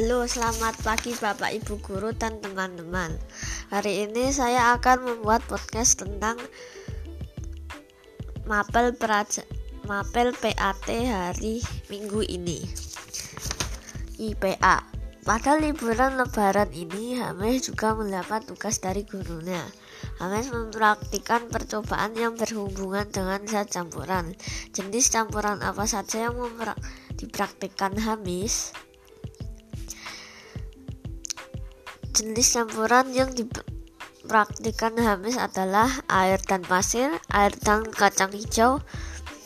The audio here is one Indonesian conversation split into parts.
Halo, selamat pagi Bapak Ibu guru dan teman-teman. Hari ini saya akan membuat podcast tentang mapel peraja, mapel PAT hari Minggu ini. IPA. Pada liburan lebaran ini, Hames juga mendapat tugas dari gurunya. Hames mempraktikkan percobaan yang berhubungan dengan zat campuran. Jenis campuran apa saja yang dipraktikkan Hamis? Jenis campuran yang dipraktikkan Hamis adalah air dan pasir, air dan kacang hijau,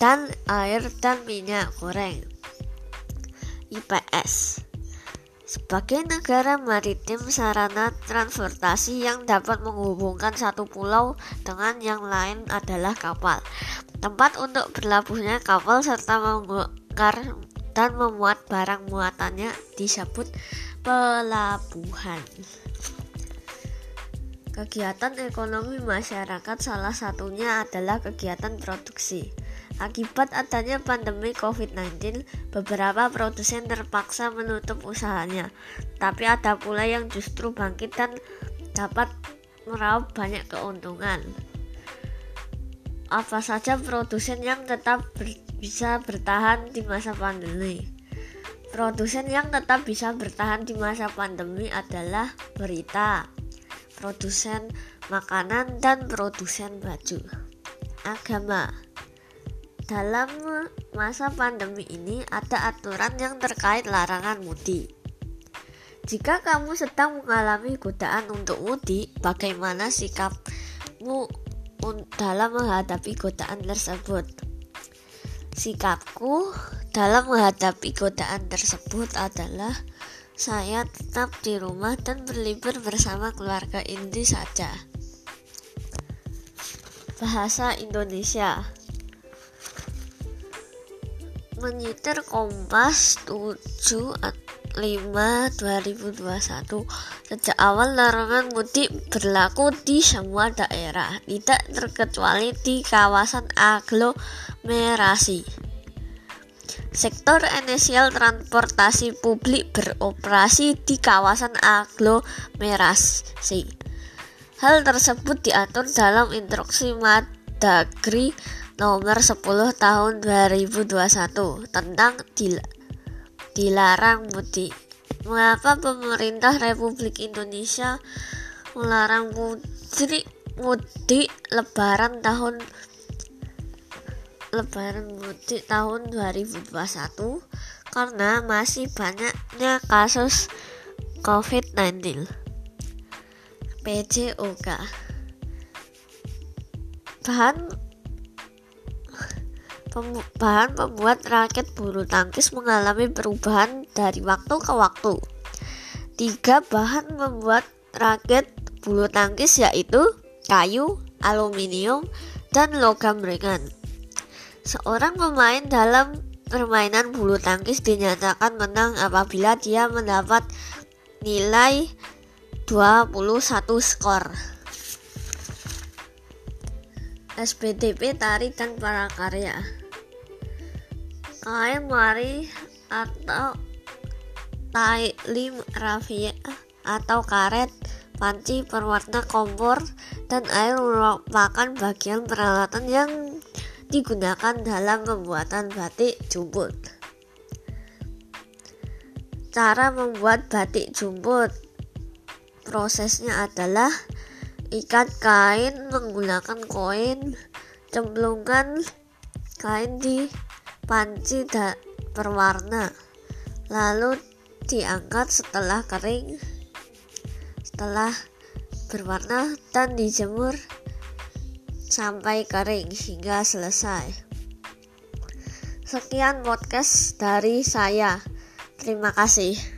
dan air dan minyak goreng. IPS sebagai negara maritim, sarana transportasi yang dapat menghubungkan satu pulau dengan yang lain adalah kapal. Tempat untuk berlabuhnya kapal serta membongkar dan memuat barang muatannya disebut pelabuhan. Kegiatan ekonomi masyarakat salah satunya adalah kegiatan produksi. Akibat adanya pandemi COVID-19, beberapa produsen terpaksa menutup usahanya. Tapi ada pula yang justru bangkit dan dapat meraup banyak keuntungan. Apa saja produsen yang tetap ber bisa bertahan di masa pandemi? Produsen yang tetap bisa bertahan di masa pandemi adalah berita, produsen makanan, dan produsen baju. Agama dalam masa pandemi ini ada aturan yang terkait larangan mudik. Jika kamu sedang mengalami godaan untuk mudik, bagaimana sikapmu dalam menghadapi godaan tersebut? Sikapku dalam menghadapi godaan tersebut adalah saya tetap di rumah dan berlibur bersama keluarga inti saja. Bahasa Indonesia. Menyitir Kompas 7 5 2021 Sejak awal larangan mudik berlaku di semua daerah. Tidak terkecuali di kawasan aglomerasi Sektor esensial transportasi publik beroperasi di kawasan aglomerasi. Hal tersebut diatur dalam Instruksi Mendagri nomor 10 tahun 2021 tentang dil dilarang mudik. Mengapa pemerintah Republik Indonesia melarang mudik mudik lebaran tahun lebaran mudik tahun 2021 karena masih banyaknya kasus COVID-19. PJOK Bahan bahan membuat raket bulu tangkis mengalami perubahan dari waktu ke waktu. Tiga bahan membuat raket bulu tangkis yaitu kayu, aluminium, dan logam ringan. Seorang pemain dalam permainan bulu tangkis dinyatakan menang apabila dia mendapat nilai 21 skor. SPDP Tari dan Prakarya Kain mari atau tailim rafia atau karet panci berwarna kompor dan air merupakan bagian peralatan yang digunakan dalam pembuatan batik jumput. Cara membuat batik jumput prosesnya adalah ikat kain menggunakan koin, cemplungkan kain di panci berwarna, lalu diangkat setelah kering, setelah berwarna dan dijemur sampai kering hingga selesai. Sekian podcast dari saya. Terima kasih.